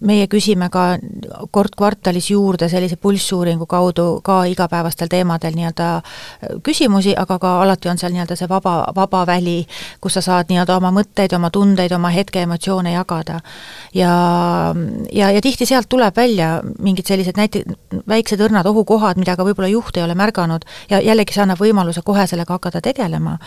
meie küsime ka kord kvartalis juurde sellise pulssuuringu kaudu ka igapäevastel teemadel nii-öelda äh, küsimusi, aga ka alati on seal nii-öelda see vaba, vaba väli, kus sa saad nii-öelda oma mõtteid, oma tundeid, oma hetkeemotsioone jagada. ja, ja, ja tihti sealt tuleb välja mingid sellised näite-, väiksed õrnad ohukohad, mida ka võib-olla juht ei ole märganud ja jällegi see annab võimaluse kohe sellega hakata tegelema.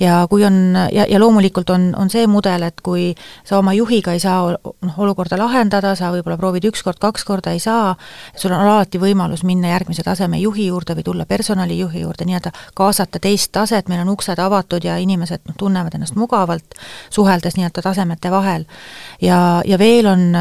ja kui on, ja, ja loomulikult on, on see mudel, et kui sa oma juhiga ei saa noh, olukorda lahendada, sa võib-olla proovid ükskord kord, kaks korda ei saa, sul on alati võimalus minna järgmise taseme juhi juurde või tulla personalijuhi juurde, nii-öelda kaasata teist taset, meil on uksed avatud ja inimesed noh, tunnevad ennast mugavalt, suheldes nii-öelda tasemete vahel. ja, ja veel on,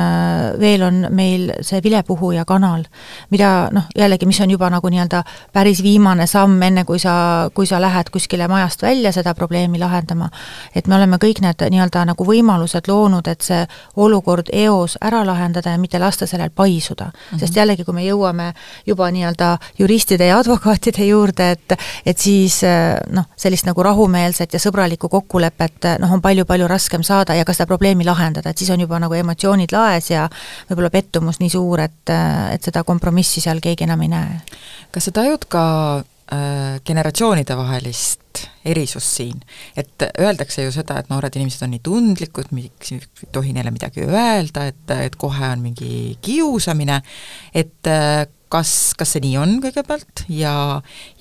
veel on meil see vilepuhuja kanal, mida noh, jällegi, mis on juba nagu nii-öelda päris viimane samm, enne kui sa, kui sa lähed kuskile majast välja seda probleemi lahendama, et me oleme kõik need nii-öelda nagu võimalused loonud, et see olukord eos ära lahendada ja mitte lasta sellel paisuda mm. -hmm. sest jällegi, kui me jõuame juba nii-öelda juristide ja advokaatide juurde, et et siis noh, sellist nagu rahumeelset ja sõbralikku kokkulepet noh, on palju-palju raskem saada ja ka seda probleemi lahendada, et siis on juba nagu emotsioonid laes ja võib-olla pettumus nii suur, et, et seda kompromissi seal keegi enam ei näe. kas sa tajud ka äh, generatsioonide vahelist erisust siin. et öeldakse ju seda, et noored inimesed on nii tundlikud, miks ei tohi neile midagi öelda, et, et kohe on mingi kiusamine, et kas, kas see nii on kõigepealt ja,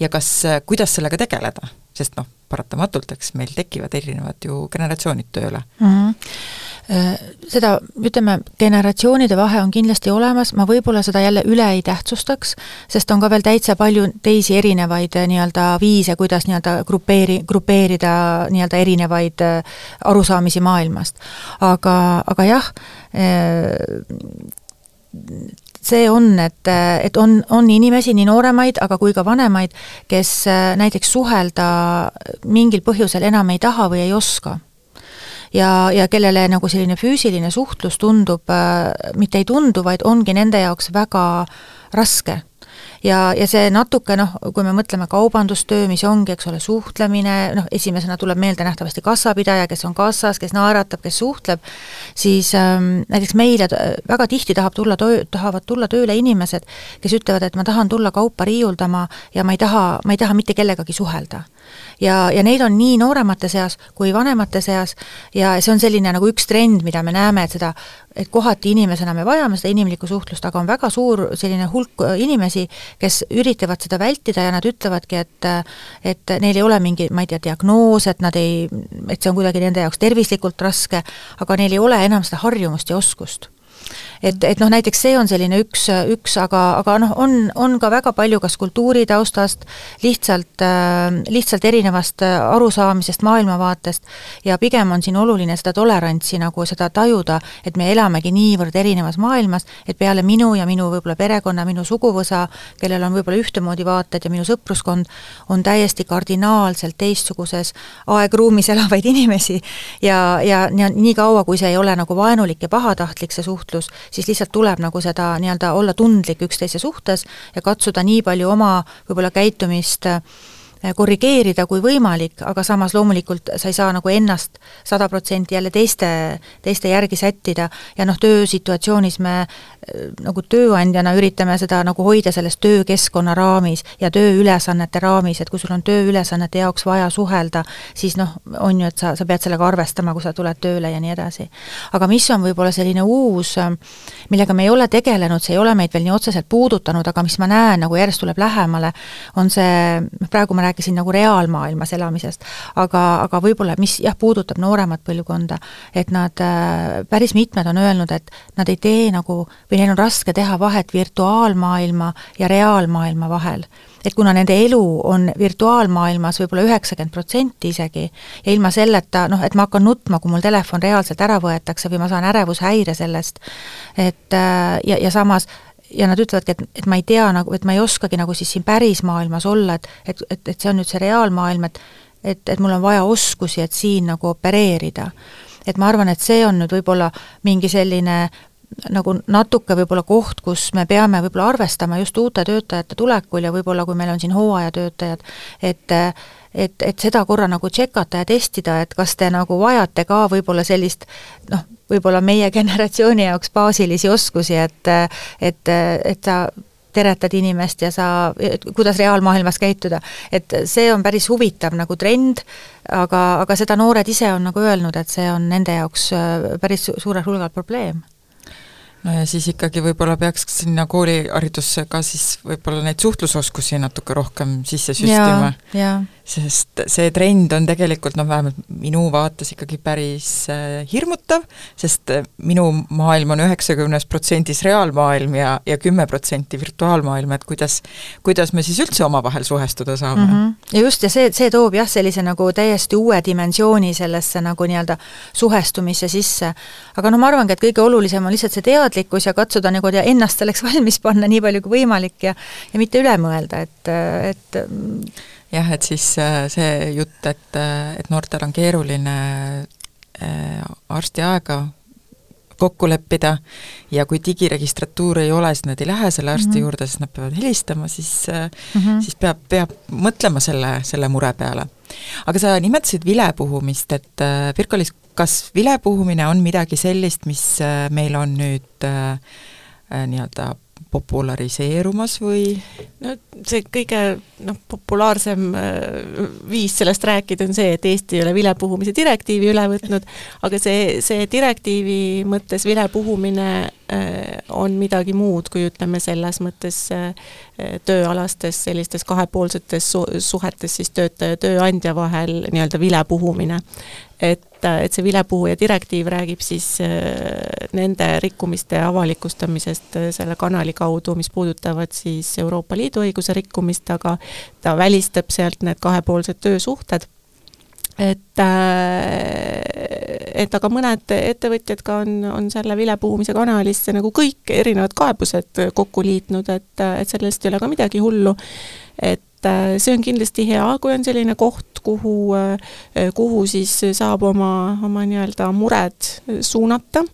ja kas, kuidas sellega tegeleda, sest noh, paratamatult, eks meil tekivad erinevad ju generatsioonid tööle mm. -hmm seda, ütleme, generatsioonide vahe on kindlasti olemas, ma võib-olla seda jälle üle ei tähtsustaks, sest on ka veel täitsa palju teisi erinevaid äh, nii-öelda viise, kuidas nii-öelda grupeeri, grupeerida nii-öelda erinevaid äh, arusaamisi maailmast. aga, aga jah, see on, et, et on, on inimesi, nii nooremaid, aga kui ka vanemaid, kes äh, näiteks suhelda mingil põhjusel enam ei taha või ei oska. Ja, ja kellele nagu selline füüsiline suhtlus tundub äh,, mitte ei tundu, vaid ongi nende jaoks väga raske ja, ja see natuke noh, kui me mõtleme kaubandustöö, mis ongi, eks ole, suhtlemine, noh, esimesena tuleb meelde nähtavasti kassapidaja, kes on kassas, kes naeratab, kes suhtleb, siis ähm, näiteks meile väga tihti tahab tulla töö, tahavad tulla tööle inimesed, kes ütlevad, et ma tahan tulla kaupa riiuldama ja ma ei taha, ma ei taha mitte kellegagi suhelda ja, ja neid on nii nooremate seas kui vanemate seas ja see on selline nagu üks trend, mida me näeme, et seda et kohati inimesena me vajame seda inimlikku suhtlust, aga on väga suur selline hulk inimesi, kes üritavad seda vältida ja nad ütlevadki, et et neil ei ole mingi, ma ei tea, diagnoos, et nad ei, et see on kuidagi nende jaoks tervislikult raske, aga neil ei ole enam seda harjumust ja oskust et, et noh, näiteks see on selline üks, üks, aga, aga noh, on, on ka väga palju kas kultuuritaustast, lihtsalt, lihtsalt erinevast arusaamisest, maailmavaatest. Ja pigem on siin oluline seda tolerantsi nagu seda tajuda, et me elamegi niivõrd erinevas maailmas, et peale minu ja minu võib-olla perekonna, minu suguvõsa, kellel on võib-olla ühtemoodi vaated ja minu sõpruskond, on täiesti kardinaalselt teistsuguses aegruumis elavaid inimesi. Ja, ja nii kaua, kui see ei ole nagu vaenulik ja pahatahtlik, see suhtlus, siis lihtsalt tuleb nagu seda nii-öelda olla tundlik üksteise suhtes ja katsuda nii palju oma võib-olla käitumist Äh, korrigeerida kui võimalik, aga samas loomulikult sa ei saa nagu ennast sada protsenti jälle teiste, teiste järgi sättida ja noh, töösituatsioonis me äh, nagu tööandjana üritame seda nagu hoida selles töökeskkonna raamis ja tööülesannete raamis, et kui sul on tööülesannete jaoks vaja suhelda, siis noh, on ju, et sa, sa pead sellega arvestama, kui sa tuled tööle ja nii edasi. aga mis on võib-olla selline uus, millega me ei ole tegelenud, see ei ole meid veel nii otseselt puudutanud, aga mis ma näen, nagu järjest tuleb lähemale, on see, noh praegu ma räägin rääkisin nagu reaalmaailmas elamisest, aga, aga võib-olla, mis jah, puudutab nooremat põlvkonda, et nad, äh, päris mitmed on öelnud, et nad ei tee nagu, või neil on raske teha vahet virtuaalmaailma ja reaalmaailma vahel. Et kuna nende elu on virtuaalmaailmas võib-olla üheksakümmend protsenti isegi ja ilma selleta noh, et ma hakkan nutma, kui mul telefon reaalselt ära võetakse või ma saan ärevushäire sellest, et äh, ja, ja samas ja nad ütlevadki, et, et ma ei tea nagu, et ma ei oskagi nagu siis siin päris maailmas olla, et, et, et, et see on nüüd see reaalmaailm, et et, et mul on vaja oskusi, et siin nagu opereerida. et ma arvan, et see on nüüd võib-olla mingi selline nagu natuke võib-olla koht, kus me peame võib-olla arvestama just uute töötajate tulekul ja võib-olla kui meil on siin hooajatöötajad, et et, et seda korra nagu tšekata ja testida, et kas te nagu vajate ka võib-olla sellist noh, võib-olla meie generatsiooni jaoks baasilisi oskusi, et et, et sa teretad inimest ja sa, kuidas reaalmaailmas käituda. et see on päris huvitav nagu trend, aga, aga seda noored ise on nagu öelnud, et see on nende jaoks päris suurel hulgal probleem no ja siis ikkagi võib-olla peaks sinna kooliharidusse ka siis võib-olla neid suhtlusoskusi natuke rohkem sisse süstima. sest see trend on tegelikult noh, vähemalt minu vaates ikkagi päris äh, hirmutav, sest äh, minu maailm on üheksakümnes protsendis reaalmaailm ja, ja kümme protsenti virtuaalmaailm, et kuidas, kuidas me siis üldse omavahel suhestuda saame mm. -hmm. ja just, ja see, see toob jah, sellise nagu täiesti uue dimensiooni sellesse nagu nii-öelda suhestumisse sisse. Aga noh, ma arvangi, et kõige olulisem on lihtsalt see teadlikkus, ja katsuda nagu ennast selleks valmis panna nii palju kui võimalik ja ja mitte üle mõelda, et, et jah, et siis äh, see jutt, et, äh, et noortel on keeruline äh, arstiaega kokku leppida ja kui digiregistratuur ei ole, siis nad ei lähe selle arsti mm -hmm. juurde, sest nad peavad helistama, siis mm, -hmm. siis peab, peab mõtlema selle, selle mure peale. aga sa nimetasid vilepuhumist, et Pirkolis kas vilepuhumine on midagi sellist, mis äh, meil on nüüd äh, äh, nii-öelda populariseerumas või? no see kõige noh, populaarsem viis sellest rääkida on see, et Eesti ei ole vilepuhumise direktiivi üle võtnud, aga see, see direktiivi mõttes vilepuhumine on midagi muud kui ütleme, selles mõttes tööalastes sellistes kahepoolsetes su suhetes siis töötaja ja tööandja vahel nii-öelda vilepuhumine et, et see vilepuhuja direktiiv räägib siis äh, nende rikkumiste avalikustamisest äh, selle kanali kaudu, mis puudutavad siis Euroopa Liidu õiguse rikkumist, aga ta välistab sealt need kahepoolsed töösuhted et, äh, et aga mõned ettevõtjad ka on, on selle vilepuhumise kanalisse nagu kõik erinevad kaebused kokku liitnud, et, et sellest ei ole ka midagi hullu. et äh, see on kindlasti hea, kui on selline koht, kuhu, äh, kuhu siis saab oma, oma nii-öelda mured suunata.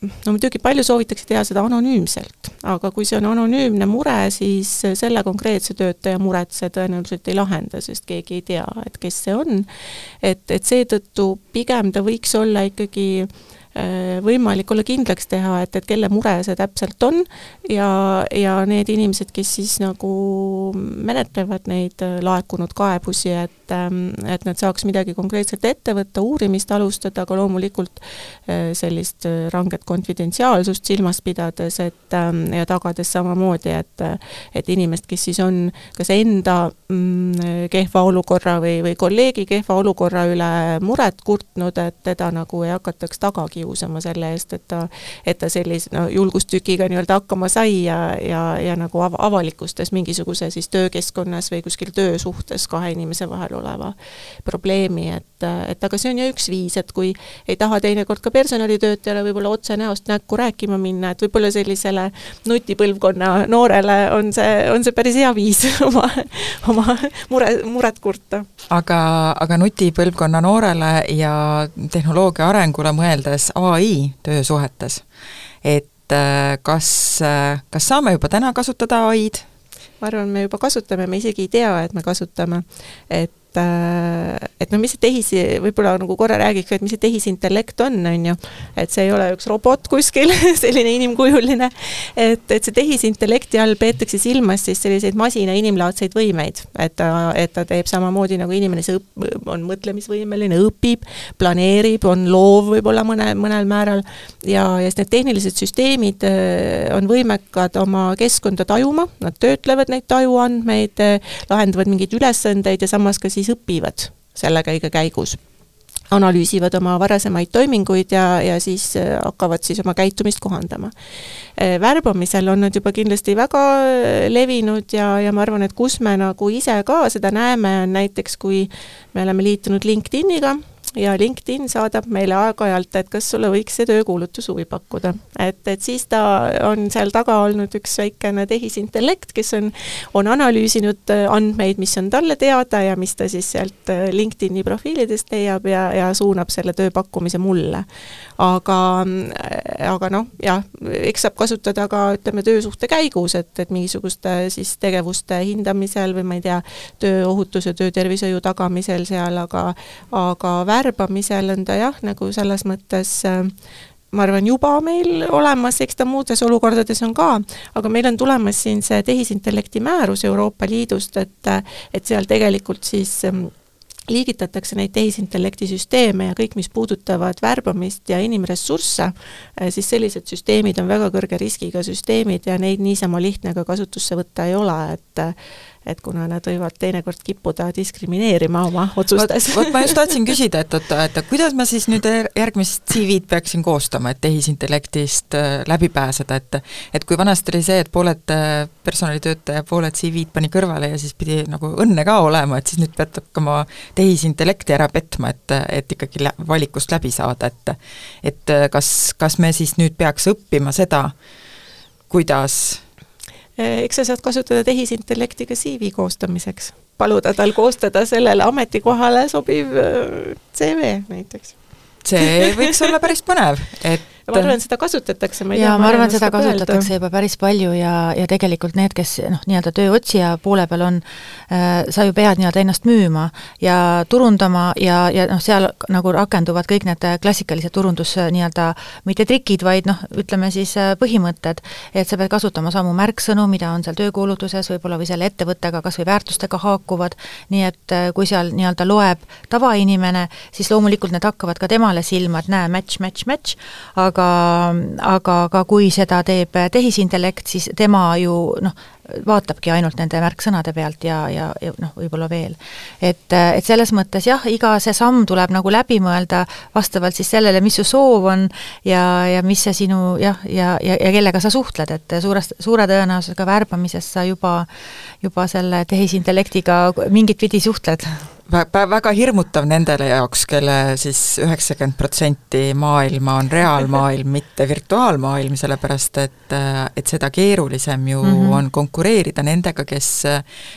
No muidugi palju soovitakse teha seda anonüümselt, aga kui see on anonüümne mure, siis selle konkreetse töötaja muret see tõenäoliselt ei lahenda, sest keegi ei tea, et kes see on. et, et seetõttu pigem ta võiks olla ikkagi Äh, võimalik olla kindlaks teha, et, et kelle mure see täpselt on ja, ja need inimesed, kes siis nagu menetlevad neid äh, laekunud kaebusi, et ähm, et nad saaks midagi konkreetselt ette võtta, uurimist alustada, aga loomulikult äh, sellist äh, ranget konfidentsiaalsust silmas pidades, et ähm, ja tagades samamoodi, et et inimest, kes siis on kas enda mm, kehva olukorra või, või kolleegi kehva olukorra üle muret kurtnud, et teda nagu ei hakataks taga kiusama selle eest, et ta et ta sellise no julgustükiga nii-öelda hakkama sai ja, ja, ja nagu av-, avalikustas mingisuguse siis töökeskkonnas või kuskil töösuhtes kahe inimese vahel oleva probleemi, et, et aga see on ju üks viis, et kui ei taha teinekord ka personalitöötajale võib-olla otse näost näkku rääkima minna, et võib-olla sellisele nutipõlvkonna noorele on see, on see päris hea viis oma, oma mure, muret kurta. aga, aga nutipõlvkonna noorele ja tehnoloogia arengule mõeldes ai töösuhetes, et kas, kas saame juba täna kasutada ai-d? ma arvan, me juba kasutame, me isegi ei tea, et me kasutame. et et, äh, et no mis see tehis, võib-olla nagu korra räägiks, et mis see tehisintellekt on, on ju. et see ei ole üks robot kuskil selline inimkujuline. et, et see tehisintellekti all peetakse silmas siis selliseid masina inimlaadseid võimeid. et ta, et ta teeb samamoodi nagu inimene, see õp-, on mõtlemisvõimeline, õpib, planeerib, on loov võib-olla mõne, mõnel määral. ja, ja siis need tehnilised süsteemid äh, on võimekad oma keskkonda tajuma, nad töötlevad neid tajuandmeid, äh, lahendavad mingeid ülesandeid ja samas ka siis siis õpivad selle kõige käigus analüüsivad oma varasemaid toiminguid ja, ja siis äh, hakkavad siis oma käitumist kohandama. Äh, värbamisel on nad juba kindlasti väga äh, levinud ja, ja ma arvan, et kus me nagu ise ka seda näeme, on näiteks kui me oleme liitunud LinkedIniga ja LinkedIn saadab meile aeg-ajalt, et kas sulle võiks see töökuulutus huvi pakkuda. et, et siis ta on seal taga olnud üks väikene tehisintellekt, kes on, on analüüsinud äh, andmeid, mis on talle teada ja mis ta siis sealt äh, LinkedIni profiilidest leiab ja, ja suunab selle tööpakkumise mulle. Aga, aga noh, jah, eks saab kasutada ka ütleme, töösuhte käigus, et, et mingisuguste siis tegevuste hindamisel või ma ei tea, tööohutuse, töötervishoiu tagamisel seal, aga aga värbamisel on ta jah, nagu selles mõttes ma arvan, juba meil olemas, eks ta muudes olukordades on ka, aga meil on tulemas siin see tehisintellekti määrus Euroopa Liidust, et et seal tegelikult siis liigitatakse neid tehisintellekti süsteeme ja kõik, mis puudutavad värbamist ja inimressursse, äh, siis sellised süsteemid on väga kõrge riskiga süsteemid ja neid niisama lihtne ka kasutusse võtta ei ole, et et kuna nad võivad teinekord kippuda diskrimineerima oma otsustes. vot ma just tahtsin küsida, et oota, et kuidas ma siis nüüd järgmist CV-d peaksin koostama, et tehisintellektist äh, läbi pääseda, et et kui vanasti oli see, et pooled äh, personalitöötaja, pooled CV-d pani kõrvale ja siis pidi nagu õnne ka olema, et siis nüüd pead hakkama tehisintellekti ära petma, et, et ikkagi lä valikust läbi saada, et et kas, kas me siis nüüd peaks õppima seda, kuidas eks sa saad kasutada tehisintellekti ka CV koostamiseks, paluda tal koostada sellele ametikohale sobiv eh, CV näiteks. see võiks olla päris põnev, et ma arvan, seda kasutatakse, ma ei tea, ma arvan, seda kasutatakse öelda. juba päris palju ja, ja tegelikult need, kes noh, nii-öelda tööotsija poole peal on äh,, sa ju pead nii-öelda ennast müüma ja turundama ja, ja noh, seal nagu rakenduvad kõik need klassikalised turundus nii-öelda mitte trikid, vaid noh, ütleme siis äh, põhimõtted, et sa pead kasutama samu märksõnu, mida on seal töökuulutuses võib-olla või selle ettevõttega kas või väärtustega haakuvad, nii et äh, kui seal nii-öelda loeb tavainimene, siis loomulikult need hakkavad ka temale silma, et näe, match, match, match, aga aga, aga ka kui seda teeb tehisintellekt, siis tema ju noh, vaatabki ainult nende märksõnade pealt ja, ja, ja noh, võib-olla veel. et, et selles mõttes jah, iga see samm tuleb nagu läbi mõelda vastavalt siis sellele, mis su soov on ja, ja mis see sinu jah, ja, ja, ja kellega sa suhtled, et suurest, suure tõenäosusega värbamises sa juba, juba selle tehisintellektiga mingit pidi suhtled väga hirmutav nendele jaoks, kelle siis üheksakümmend protsenti maailma on reaalmaailm, mitte virtuaalmaailm, sellepärast et, et seda keerulisem ju mm -hmm. on konkureerida nendega, kes,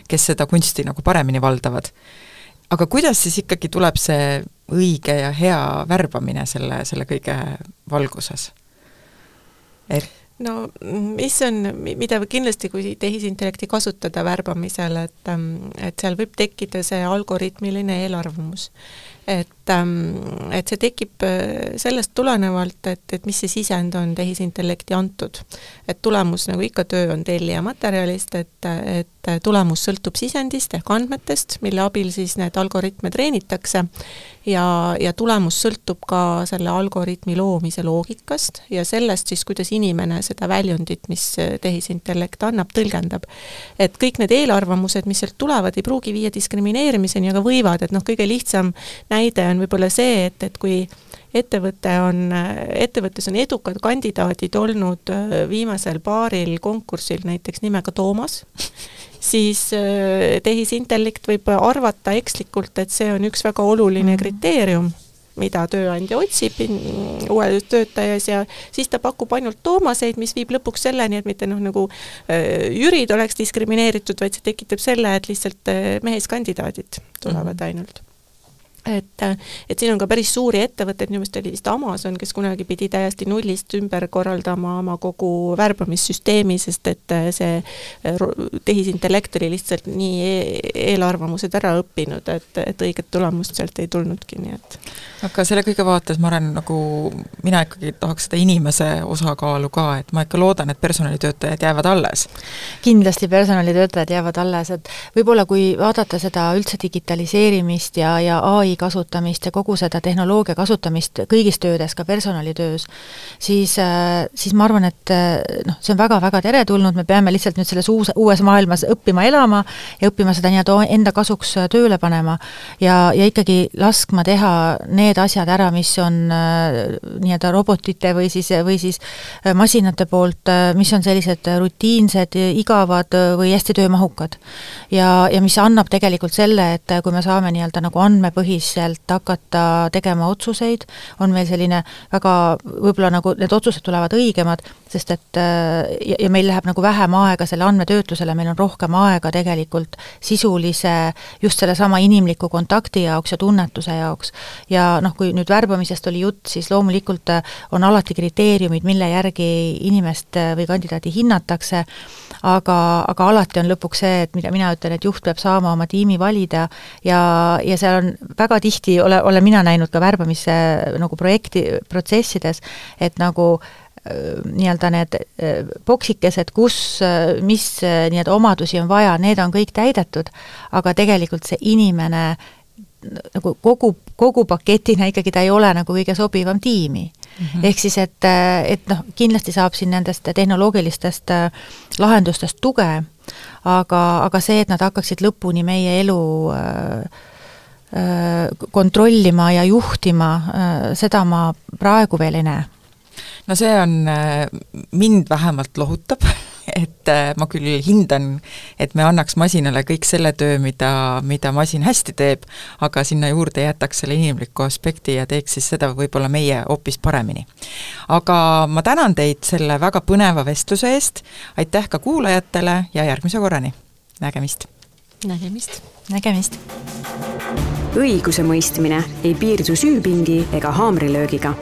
kes seda kunsti nagu paremini valdavad. aga kuidas siis ikkagi tuleb see õige ja hea värbamine selle, selle kõige valguses? et no mis on, mida kindlasti, kui tehisintellekti kasutada värbamisel, et, et seal võib tekkida see algoritmiline eelarvamus. et, et see tekib äh, sellest tulenevalt, et, et mis see sisend on tehisintellekti antud. et tulemus, nagu ikka, töö on tellija materjalist, et, et tulemus sõltub sisendist ehk andmetest, mille abil siis need algoritme treenitakse ja, ja tulemus sõltub ka selle algoritmi loomise loogikast ja sellest siis, kuidas inimene seda väljundit, mis tehisintellekt annab, tõlgendab. et kõik need eelarvamused, mis sealt tulevad, ei pruugi viia diskrimineerimiseni, aga võivad, et noh, kõige lihtsam näide on võib-olla see, et, et kui ettevõte on, ettevõttes on edukad kandidaadid olnud äh, viimasel paaril konkursil näiteks nimega Toomas, siis äh, tehisintellekt võib arvata ekslikult, et see on üks väga oluline mhm. kriteerium, mida tööandja otsib uue töötajas ja siis ta pakub ainult Toomaseid, mis viib lõpuks selleni, et mitte noh, nagu äh, Jürid oleks diskrimineeritud, vaid see tekitab selle, et lihtsalt meeskandidaadid tulevad mm -hmm. ainult et, et siin on ka päris suuri ettevõtteid, minu meelest oli vist Amazon, kes kunagi pidi täiesti nullist ümber korraldama oma kogu värbamissüsteemi, sest et see tehisintellekt oli lihtsalt nii e eelarvamused ära õppinud, et, et õiget tulemust sealt ei tulnudki, nii et aga selle kõige vaates ma olen nagu, mina ikkagi tahaks seda inimese osakaalu ka, et ma ikka loodan, et personalitöötajad jäävad alles. kindlasti personalitöötajad jäävad alles, et võib-olla kui vaadata seda üldse digitaliseerimist ja, ja ai kasutamist ja kogu seda tehnoloogia kasutamist kõigis töödes, ka personalitöös, siis, siis ma arvan, et noh, see on väga-väga teretulnud, me peame lihtsalt nüüd selles uus, uues maailmas õppima elama ja õppima seda nii-öelda enda kasuks tööle panema ja, ja ikkagi laskma teha need asjad ära, mis on äh, nii-öelda robotite või siis, või siis äh, masinate poolt, äh, mis on sellised rutiinsed, igavad või hästi töömahukad. ja, ja mis annab tegelikult selle, et kui me saame nii-öelda nagu andmepõhiselt hakata tegema otsuseid, on meil selline väga, võib-olla nagu need otsused tulevad õigemad, sest et ja, ja meil läheb nagu vähem aega selle andmetöötlusele, meil on rohkem aega tegelikult sisulise, just sellesama inimliku kontakti jaoks ja tunnetuse jaoks. ja noh, kui nüüd värbamisest oli jutt, siis loomulikult äh, on alati kriteeriumid, mille järgi inimest äh, või kandidaati hinnatakse, aga, aga alati on lõpuks see, et mida mina ütlen, et juht peab saama oma tiimi valida ja, ja seal on väga tihti, ole, olen mina näinud ka värbamise nagu projekti, protsessides, et nagu nii-öelda need boksikesed, kus, mis nii-öelda omadusi on vaja, need on kõik täidetud, aga tegelikult see inimene nagu kogu, kogu paketina ikkagi ta ei ole nagu kõige sobivam tiimi mm. -hmm. ehk siis, et, et noh, kindlasti saab siin nendest tehnoloogilistest äh, lahendustest tuge, aga, aga see, et nad hakkaksid lõpuni meie elu äh, äh, kontrollima ja juhtima, seda ma praegu veel ei näe. No see on, mind vähemalt lohutab et äh, ma küll hindan, et me annaks masinale kõik selle töö, mida, mida masin hästi teeb, aga sinna juurde jätaks selle inimliku aspekti ja teeks siis seda võib-olla meie hoopis paremini. aga ma tänan teid selle väga põneva vestluse eest, aitäh ka kuulajatele ja järgmise korrani, nägemist! nägemist! nägemist! õigusemõistmine ei piirdu süüpingi ega haamrilöögiga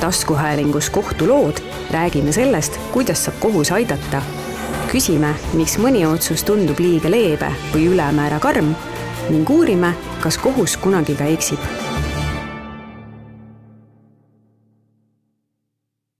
taskuhäälingus Kohtulood räägime sellest, kuidas saab kohus aidata. küsime, miks mõni otsus tundub liiga leebe või ülemäära karm ning uurime, kas kohus kunagi ka eksib